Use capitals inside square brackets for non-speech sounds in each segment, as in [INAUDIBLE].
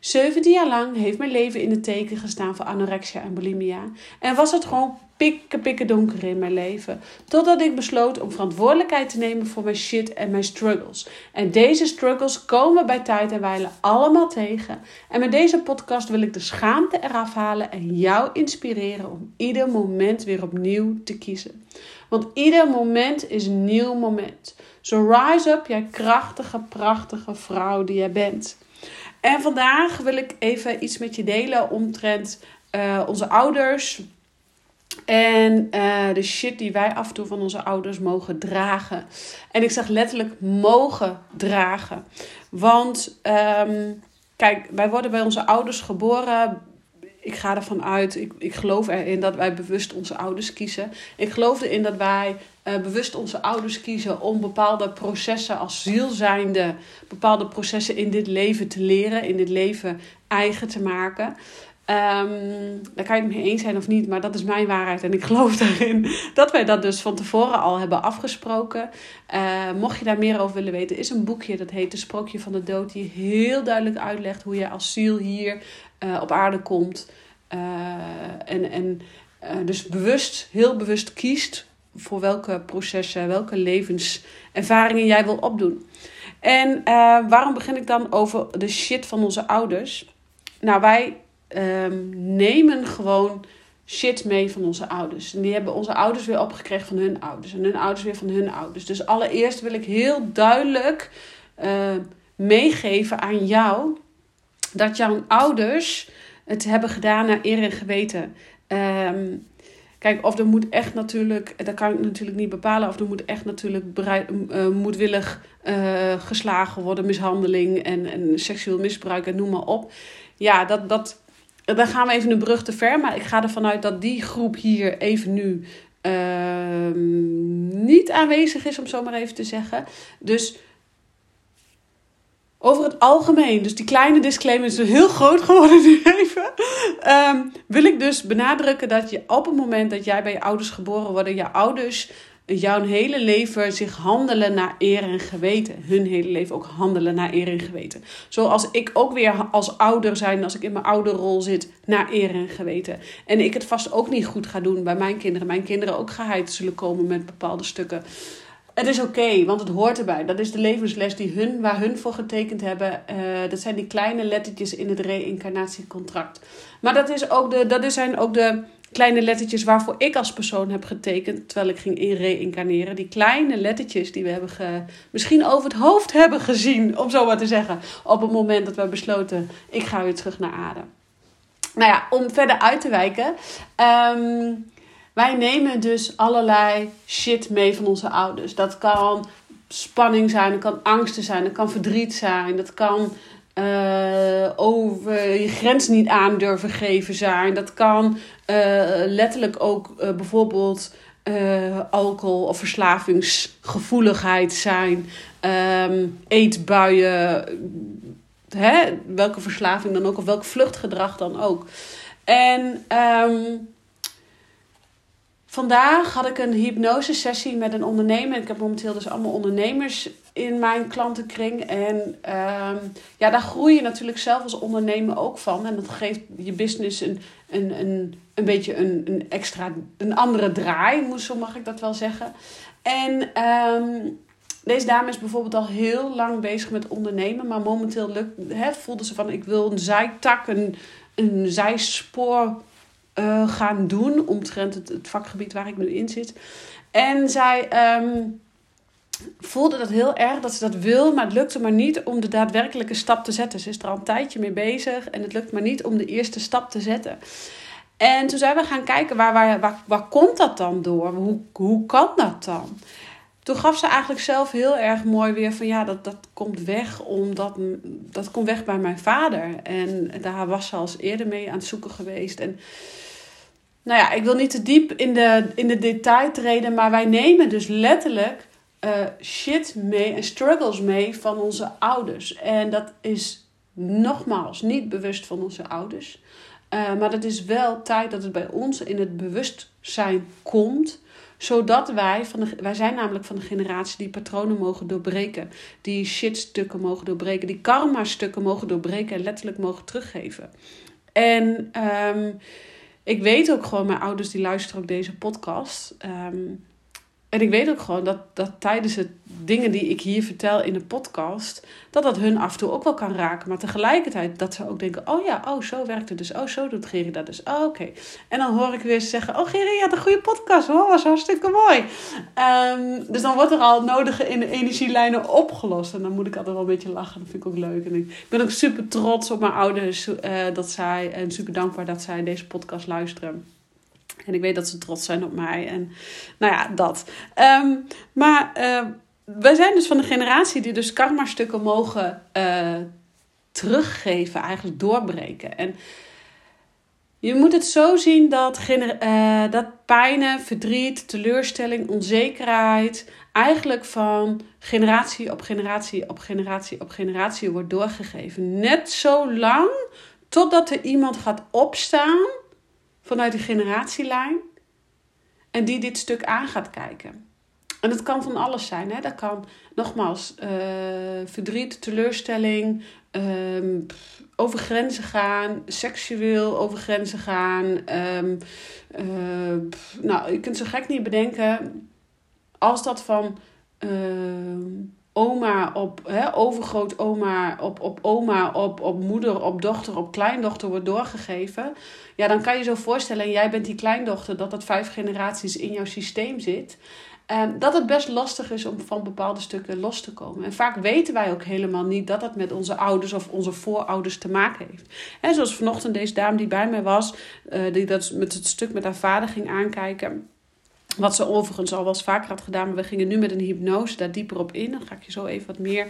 17 jaar lang heeft mijn leven in het teken gestaan voor anorexia en bulimia. En was het gewoon pikke, pikke donker in mijn leven. Totdat ik besloot om verantwoordelijkheid te nemen voor mijn shit en mijn struggles. En deze struggles komen bij tijd en wijle allemaal tegen. En met deze podcast wil ik de schaamte eraf halen en jou inspireren om ieder moment weer opnieuw te kiezen. Want ieder moment is een nieuw moment. So rise up, jij krachtige, prachtige vrouw die jij bent. En vandaag wil ik even iets met je delen omtrent uh, onze ouders. En uh, de shit die wij af en toe van onze ouders mogen dragen. En ik zeg letterlijk mogen dragen. Want um, kijk, wij worden bij onze ouders geboren ik ga ervan uit, ik, ik geloof erin dat wij bewust onze ouders kiezen. Ik geloof erin dat wij uh, bewust onze ouders kiezen om bepaalde processen als ziel zijnde, bepaalde processen in dit leven te leren, in dit leven eigen te maken. Um, daar kan je het mee eens zijn of niet, maar dat is mijn waarheid. En ik geloof [LAUGHS] daarin dat wij dat dus van tevoren al hebben afgesproken. Uh, mocht je daar meer over willen weten, is een boekje dat heet De Sprookje van de Dood. Die heel duidelijk uitlegt hoe je als ziel hier uh, op aarde komt. Uh, en en dus bewust, heel bewust kiest voor welke processen, welke levenservaringen jij wil opdoen. En waarom begin ik dan over de shit van onze ouders? Nou, wij um, nemen gewoon shit mee van onze ouders. En die hebben onze ouders weer opgekregen van hun ouders. En hun ouders weer van hun ouders. Dus allereerst wil ik heel duidelijk meegeven aan jou dat jouw ouders het hebben gedaan naar eer en geweten. Um, kijk, of er moet echt natuurlijk, dat kan ik natuurlijk niet bepalen, of er moet echt natuurlijk bereid, uh, moedwillig uh, geslagen worden, mishandeling en, en seksueel misbruik en noem maar op. Ja, dat, dat, dan gaan we even een brug te ver. Maar ik ga ervan uit dat die groep hier even nu uh, niet aanwezig is, om zo maar even te zeggen. Dus over het algemeen, dus die kleine disclaimer is heel groot geworden nu even. Um, wil ik dus benadrukken dat je op het moment dat jij bij je ouders geboren wordt, je ouders jouw hele leven zich handelen naar eer en geweten. Hun hele leven ook handelen naar eer en geweten. Zoals ik ook weer als ouder zijn, als ik in mijn ouderrol zit, naar eer en geweten. En ik het vast ook niet goed ga doen bij mijn kinderen. Mijn kinderen ook geheid zullen komen met bepaalde stukken. Het is oké, want het hoort erbij. Dat is de levensles die hun, waar hun voor getekend hebben. Uh, dat zijn die kleine lettertjes in het reïncarnatiecontract. Maar dat, is ook de, dat zijn ook de kleine lettertjes waarvoor ik als persoon heb getekend terwijl ik ging in reïncarneren. Die kleine lettertjes die we hebben misschien over het hoofd hebben gezien, om zo maar te zeggen, op het moment dat we besloten, ik ga weer terug naar adem. Nou ja, om verder uit te wijken. Um, wij nemen dus allerlei shit mee van onze ouders. Dat kan spanning zijn, dat kan angsten zijn, dat kan verdriet zijn, dat kan uh, over je grens niet aan durven geven zijn. Dat kan uh, letterlijk ook uh, bijvoorbeeld alcohol of verslavingsgevoeligheid zijn. Um, eetbuien, hè? welke verslaving dan ook, of welk vluchtgedrag dan ook. En um, Vandaag had ik een hypnosesessie met een ondernemer. Ik heb momenteel dus allemaal ondernemers in mijn klantenkring. En um, ja, daar groei je natuurlijk zelf als ondernemer ook van. En dat geeft je business een, een, een, een beetje een, een extra, een andere draai, zo mag ik dat wel zeggen. En um, deze dame is bijvoorbeeld al heel lang bezig met ondernemen. Maar momenteel lukt, hè, voelde ze van ik wil een zijtak, een, een zijspoor uh, gaan doen omtrent het, het, vakgebied waar ik nu in zit. En zij um, voelde dat heel erg, dat ze dat wil, maar het lukte maar niet om de daadwerkelijke stap te zetten. Ze is er al een tijdje mee bezig en het lukt maar niet om de eerste stap te zetten. En toen zijn we gaan kijken, waar, waar, waar, waar komt dat dan door? Hoe, hoe kan dat dan? Toen gaf ze eigenlijk zelf heel erg mooi weer van ja, dat, dat komt weg omdat dat komt weg bij mijn vader. En daar was ze al eerder mee aan het zoeken geweest. En nou ja, ik wil niet te diep in de, in de detail treden, maar wij nemen dus letterlijk uh, shit mee en struggles mee van onze ouders. En dat is nogmaals niet bewust van onze ouders. Uh, maar het is wel tijd dat het bij ons in het bewustzijn komt zodat wij, van de, wij zijn namelijk van de generatie die patronen mogen doorbreken. Die shitstukken mogen doorbreken. Die karma-stukken mogen doorbreken en letterlijk mogen teruggeven. En um, ik weet ook gewoon, mijn ouders die luisteren ook deze podcast. Um, en ik weet ook gewoon dat, dat tijdens het dingen die ik hier vertel in de podcast, dat dat hun af en toe ook wel kan raken. Maar tegelijkertijd dat ze ook denken: oh ja, oh zo werkt het dus. Oh, zo doet Geri dat dus. Oh, oké. En dan hoor ik weer zeggen: oh Geri, je had een goede podcast. Oh, was hartstikke mooi. Um, dus dan wordt er al nodige in de energielijnen opgelost. En dan moet ik altijd wel een beetje lachen. Dat vind ik ook leuk. En ik ben ook super trots op mijn ouders uh, dat zij, en super dankbaar dat zij deze podcast luisteren. En ik weet dat ze trots zijn op mij. En nou ja, dat. Um, maar uh, wij zijn dus van de generatie die dus karma-stukken mogen uh, teruggeven, eigenlijk doorbreken. En je moet het zo zien dat, uh, dat pijnen, verdriet, teleurstelling, onzekerheid eigenlijk van generatie op generatie op generatie op generatie wordt doorgegeven. Net zo lang totdat er iemand gaat opstaan vanuit de generatielijn en die dit stuk aan gaat kijken. En dat kan van alles zijn. Hè? Dat kan nogmaals uh, verdriet, teleurstelling, um, over grenzen gaan, seksueel over grenzen gaan. Um, uh, nou, je kunt zo gek niet bedenken als dat van uh, oma op hè, overgrootoma, op, op oma, op, op moeder, op dochter, op kleindochter wordt doorgegeven. Ja, dan kan je zo voorstellen, en jij bent die kleindochter, dat dat vijf generaties in jouw systeem zit. Um, dat het best lastig is om van bepaalde stukken los te komen. En vaak weten wij ook helemaal niet dat dat met onze ouders of onze voorouders te maken heeft. En zoals vanochtend deze dame die bij mij was, uh, die dat met het stuk met haar vader ging aankijken. Wat ze overigens al wel eens vaker had gedaan, maar we gingen nu met een hypnose daar dieper op in. Daar ga ik je zo even wat meer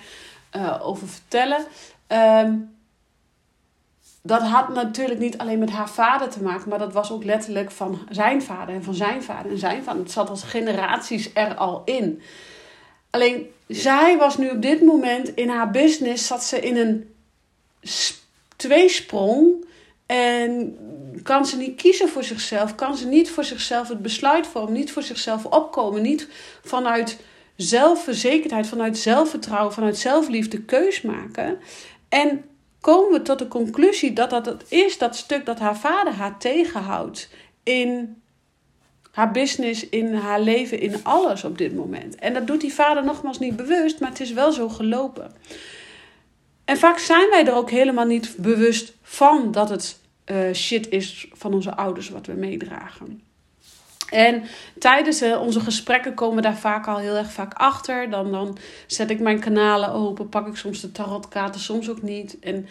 uh, over vertellen. Um, dat had natuurlijk niet alleen met haar vader te maken, maar dat was ook letterlijk van zijn vader en van zijn vader en zijn vader. Het zat als generaties er al in. Alleen zij was nu op dit moment in haar business, zat ze in een tweesprong en kan ze niet kiezen voor zichzelf, kan ze niet voor zichzelf het besluit vormen, niet voor zichzelf opkomen, niet vanuit zelfverzekerdheid, vanuit zelfvertrouwen, vanuit zelfliefde keus maken. En komen we tot de conclusie dat dat het is dat stuk dat haar vader haar tegenhoudt in haar business, in haar leven, in alles op dit moment. En dat doet die vader nogmaals niet bewust, maar het is wel zo gelopen. En vaak zijn wij er ook helemaal niet bewust van dat het uh, shit is van onze ouders wat we meedragen. En tijdens uh, onze gesprekken komen we daar vaak al heel erg vaak achter. Dan, dan zet ik mijn kanalen open, pak ik soms de tarotkaarten, soms ook niet. En,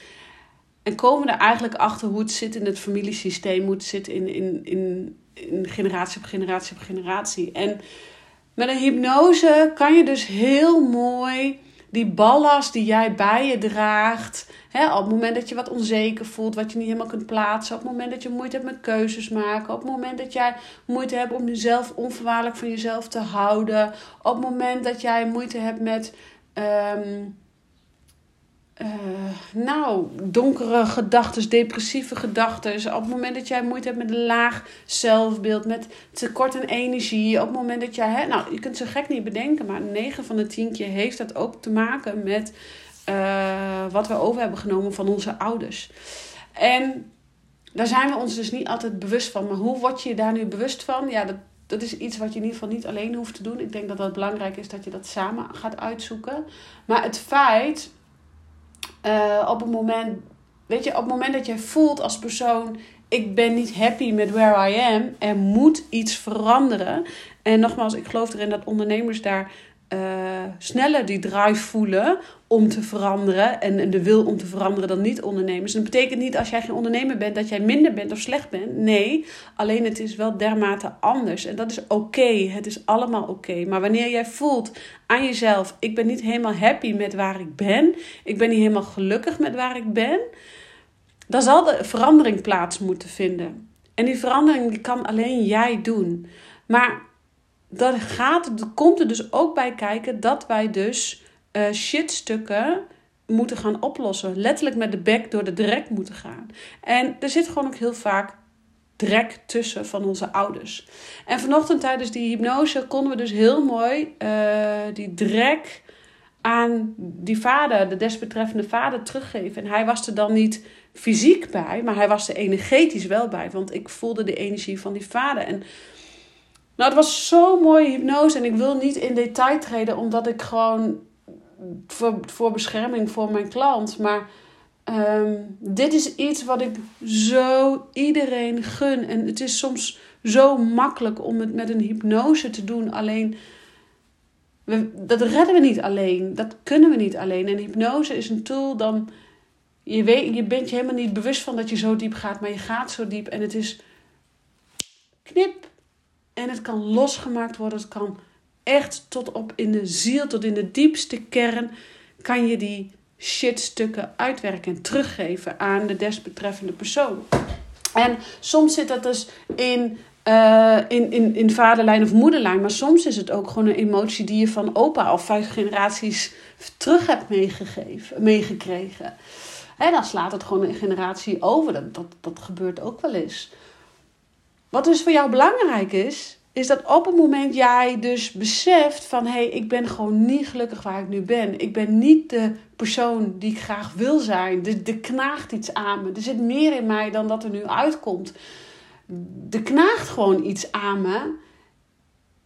en komen we er eigenlijk achter hoe het zit in het familiesysteem, hoe het zit in, in, in, in generatie op generatie op generatie. En met een hypnose kan je dus heel mooi die ballast die jij bij je draagt. Op het moment dat je wat onzeker voelt, wat je niet helemaal kunt plaatsen. Op het moment dat je moeite hebt met keuzes maken. Op het moment dat jij moeite hebt om jezelf onvoorwaardelijk van jezelf te houden. Op het moment dat jij moeite hebt met. Um, uh, nou, donkere gedachten, depressieve gedachten. Op het moment dat jij moeite hebt met een laag zelfbeeld, met tekort aan energie. Op het moment dat jij, hè, nou, je kunt zo gek niet bedenken, maar 9 van de 10 keer heeft dat ook te maken met uh, wat we over hebben genomen van onze ouders. En daar zijn we ons dus niet altijd bewust van. Maar hoe word je je daar nu bewust van? Ja, dat, dat is iets wat je in ieder geval niet alleen hoeft te doen. Ik denk dat het belangrijk is dat je dat samen gaat uitzoeken. Maar het feit uh, op het moment, weet je, op het moment dat jij voelt als persoon, ik ben niet happy met where I am, er moet iets veranderen. En nogmaals, ik geloof erin dat ondernemers daar uh, sneller die drive voelen om te veranderen en de wil om te veranderen dan niet-ondernemers. dat betekent niet als jij geen ondernemer bent dat jij minder bent of slecht bent. Nee, alleen het is wel dermate anders. En dat is oké. Het is allemaal oké. Maar wanneer jij voelt aan jezelf: ik ben niet helemaal happy met waar ik ben, ik ben niet helemaal gelukkig met waar ik ben, dan zal de verandering plaats moeten vinden. En die verandering die kan alleen jij doen. Maar dat gaat, komt er dus ook bij kijken dat wij dus uh, shitstukken moeten gaan oplossen. Letterlijk met de bek door de drek moeten gaan. En er zit gewoon ook heel vaak drek tussen van onze ouders. En vanochtend tijdens die hypnose konden we dus heel mooi uh, die drek aan die vader, de desbetreffende vader, teruggeven. En hij was er dan niet fysiek bij, maar hij was er energetisch wel bij. Want ik voelde de energie van die vader. En nou, het was zo'n mooie hypnose. En ik wil niet in detail treden, omdat ik gewoon voor, voor bescherming voor mijn klant. Maar um, dit is iets wat ik zo iedereen gun. En het is soms zo makkelijk om het met een hypnose te doen. Alleen, dat redden we niet alleen. Dat kunnen we niet alleen. En hypnose is een tool dan... Je, weet, je bent je helemaal niet bewust van dat je zo diep gaat, maar je gaat zo diep. En het is knip. En het kan losgemaakt worden. Het kan echt tot op in de ziel, tot in de diepste kern, kan je die shitstukken uitwerken en teruggeven aan de desbetreffende persoon. En soms zit dat dus in, uh, in, in, in vaderlijn of moederlijn, maar soms is het ook gewoon een emotie die je van opa of vijf generaties terug hebt meegegeven, meegekregen. En dan slaat het gewoon een generatie over. Dat, dat, dat gebeurt ook wel eens. Wat dus voor jou belangrijk is, is dat op het moment jij dus beseft van hé, hey, ik ben gewoon niet gelukkig waar ik nu ben. Ik ben niet de persoon die ik graag wil zijn. Er, er knaagt iets aan me. Er zit meer in mij dan dat er nu uitkomt. Er knaagt gewoon iets aan me.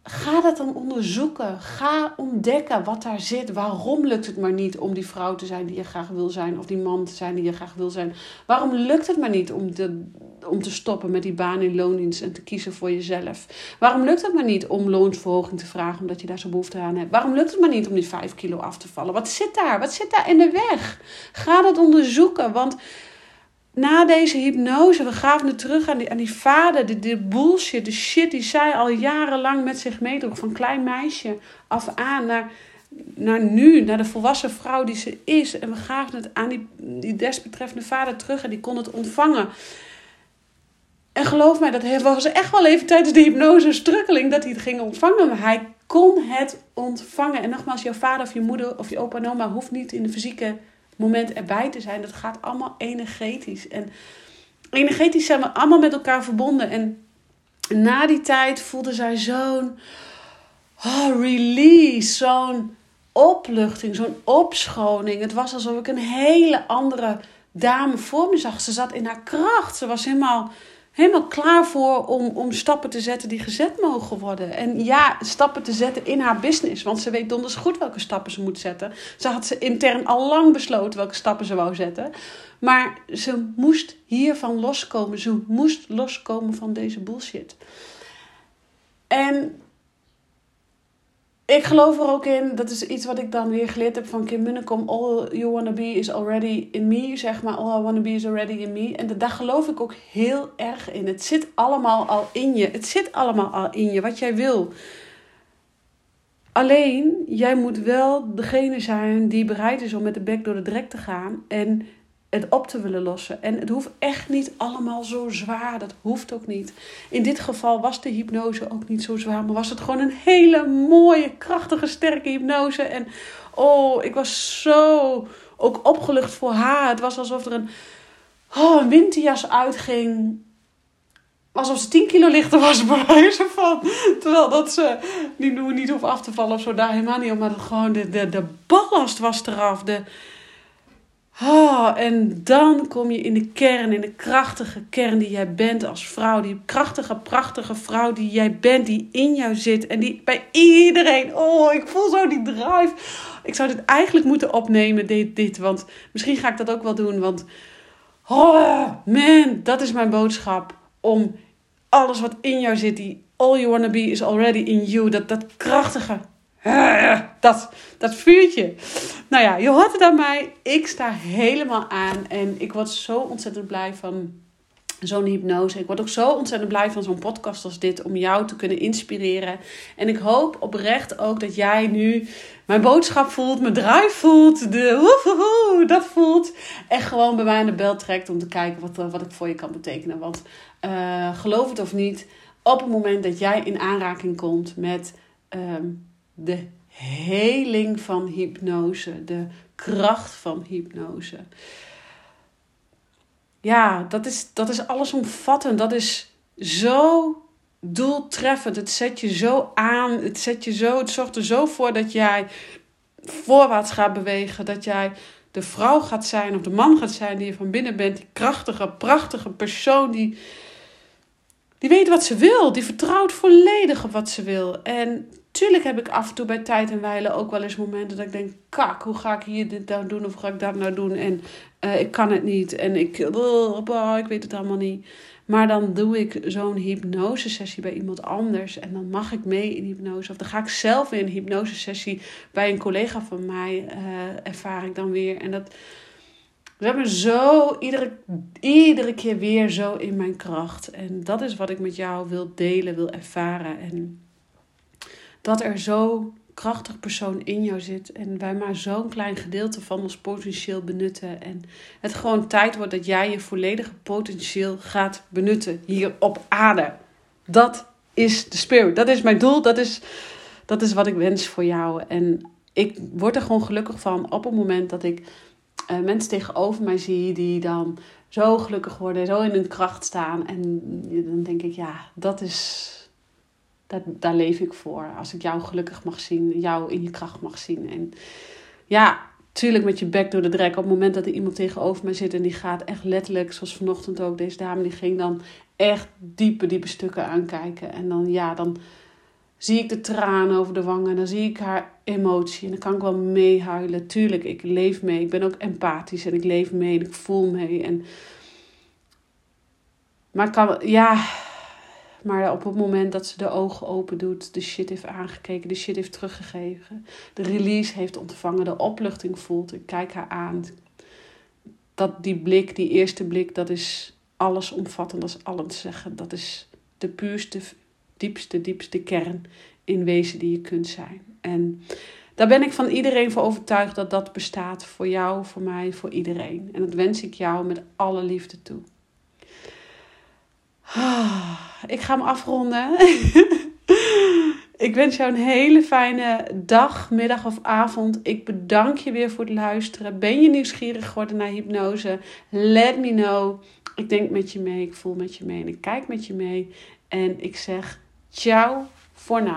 Ga dat dan onderzoeken. Ga ontdekken wat daar zit. Waarom lukt het maar niet om die vrouw te zijn die je graag wil zijn? Of die man te zijn die je graag wil zijn? Waarom lukt het maar niet om, de, om te stoppen met die baan in loondienst en te kiezen voor jezelf? Waarom lukt het maar niet om loonsverhoging te vragen omdat je daar zo behoefte aan hebt? Waarom lukt het maar niet om die 5 kilo af te vallen? Wat zit daar? Wat zit daar in de weg? Ga dat onderzoeken. Want na deze hypnose, we gaven het terug aan die, aan die vader, de, de bullshit, de shit die zij al jarenlang met zich meedroeg. Van klein meisje af aan naar, naar nu, naar de volwassen vrouw die ze is. En we gaven het aan die, die desbetreffende vader terug en die kon het ontvangen. En geloof mij, dat was echt wel even tijdens de hypnose strukkeling dat hij het ging ontvangen. Maar hij kon het ontvangen. En nogmaals, jouw vader of je moeder of je opa en oma hoeft niet in de fysieke moment erbij te zijn. Dat gaat allemaal energetisch. En energetisch zijn we allemaal met elkaar verbonden. En na die tijd voelde zij zo'n oh, release, zo'n opluchting, zo'n opschoning. Het was alsof ik een hele andere dame voor me zag. Ze zat in haar kracht. Ze was helemaal helemaal klaar voor om, om stappen te zetten die gezet mogen worden. En ja, stappen te zetten in haar business. Want ze weet donders goed welke stappen ze moet zetten. Ze had ze intern al lang besloten welke stappen ze wou zetten. Maar ze moest hiervan loskomen. Ze moest loskomen van deze bullshit. En ik geloof er ook in, dat is iets wat ik dan weer geleerd heb van Kim Munnekom. All you wanna be is already in me, zeg maar. All I wanna be is already in me. En daar geloof ik ook heel erg in. Het zit allemaal al in je. Het zit allemaal al in je, wat jij wil. Alleen, jij moet wel degene zijn die bereid is om met de bek door de drek te gaan. En het op te willen lossen. En het hoeft echt niet allemaal zo zwaar. Dat hoeft ook niet. In dit geval was de hypnose ook niet zo zwaar. Maar was het gewoon een hele mooie, krachtige, sterke hypnose. En oh, ik was zo ook opgelucht voor haar. Het was alsof er een, oh, winterjas uitging. Alsof ze 10 kilo lichter was, [LAUGHS] bij wijze van. Terwijl dat ze niet, niet hoeft af te vallen of zo, daar helemaal niet op. Maar gewoon de, de, de ballast was eraf. De, Oh, en dan kom je in de kern, in de krachtige kern die jij bent als vrouw. Die krachtige, prachtige vrouw die jij bent, die in jou zit. En die bij iedereen, oh, ik voel zo die drive. Ik zou dit eigenlijk moeten opnemen, dit, dit. Want misschien ga ik dat ook wel doen. Want, oh man, dat is mijn boodschap. Om alles wat in jou zit, die all you wanna be is already in you. Dat, dat krachtige, [LAUGHS] dat, dat vuurtje. Nou ja, je hoort het aan mij. Ik sta helemaal aan. En ik word zo ontzettend blij van zo'n hypnose. Ik word ook zo ontzettend blij van zo'n podcast als dit. Om jou te kunnen inspireren. En ik hoop oprecht ook dat jij nu mijn boodschap voelt. Mijn drive voelt. De woehoehoe, dat voelt. En gewoon bij mij aan de bel trekt om te kijken wat, wat ik voor je kan betekenen. Want uh, geloof het of niet op het moment dat jij in aanraking komt met ehm, de heling van hypnose, de kracht van hypnose. Ja, dat is, dat is allesomvattend. Dat is zo doeltreffend. Het zet je zo aan. Het zet je zo. Het zorgt er zo voor dat jij voorwaarts gaat bewegen. Dat jij de vrouw gaat zijn of de man gaat zijn die je van binnen bent. Die krachtige, prachtige persoon die, die weet wat ze wil. Die vertrouwt volledig op wat ze wil. En tuurlijk heb ik af en toe bij tijd en wijle ook wel eens momenten dat ik denk: kak, hoe ga ik hier dit nou doen of ga ik dat nou doen? En uh, ik kan het niet en ik, uh, ik weet het allemaal niet. Maar dan doe ik zo'n hypnosesessie bij iemand anders. En dan mag ik mee in hypnose. Of dan ga ik zelf in een hypnosesessie bij een collega van mij. Uh, ervaar ik dan weer. En dat. We hebben zo iedere, iedere keer weer zo in mijn kracht. En dat is wat ik met jou wil delen, wil ervaren. En dat er zo krachtig persoon in jou zit en wij maar zo'n klein gedeelte van ons potentieel benutten. En het gewoon tijd wordt dat jij je volledige potentieel gaat benutten hier op aarde. Dat is de spirit. Dat is mijn doel. Dat is, dat is wat ik wens voor jou. En ik word er gewoon gelukkig van op het moment dat ik uh, mensen tegenover mij zie die dan zo gelukkig worden, zo in hun kracht staan. En dan denk ik, ja, dat is dat, daar leef ik voor. Als ik jou gelukkig mag zien, jou in je kracht mag zien. En ja, tuurlijk met je bek door de drek. Op het moment dat er iemand tegenover mij zit en die gaat echt letterlijk, zoals vanochtend ook, deze dame, die ging dan echt diepe, diepe stukken aankijken. En dan, ja, dan zie ik de tranen over de wangen. En dan zie ik haar emotie. En dan kan ik wel meehuilen. Tuurlijk, ik leef mee. Ik ben ook empathisch en ik leef mee en ik voel mee. En... Maar kan, ja, maar op het moment dat ze de ogen open doet, de shit heeft aangekeken, de shit heeft teruggegeven, de release heeft ontvangen, de opluchting voelt, ik kijk haar aan. Dat die blik, die eerste blik, dat is allesomvattend, dat is alles zeggen. Dat is de puurste, diepste, diepste kern in wezen die je kunt zijn. En daar ben ik van iedereen voor overtuigd dat dat bestaat voor jou, voor mij, voor iedereen. En dat wens ik jou met alle liefde toe. Ah, ik ga hem afronden. [LAUGHS] ik wens jou een hele fijne dag, middag of avond. Ik bedank je weer voor het luisteren. Ben je nieuwsgierig geworden naar hypnose? Let me know. Ik denk met je mee, ik voel met je mee en ik kijk met je mee. En ik zeg ciao voor nu.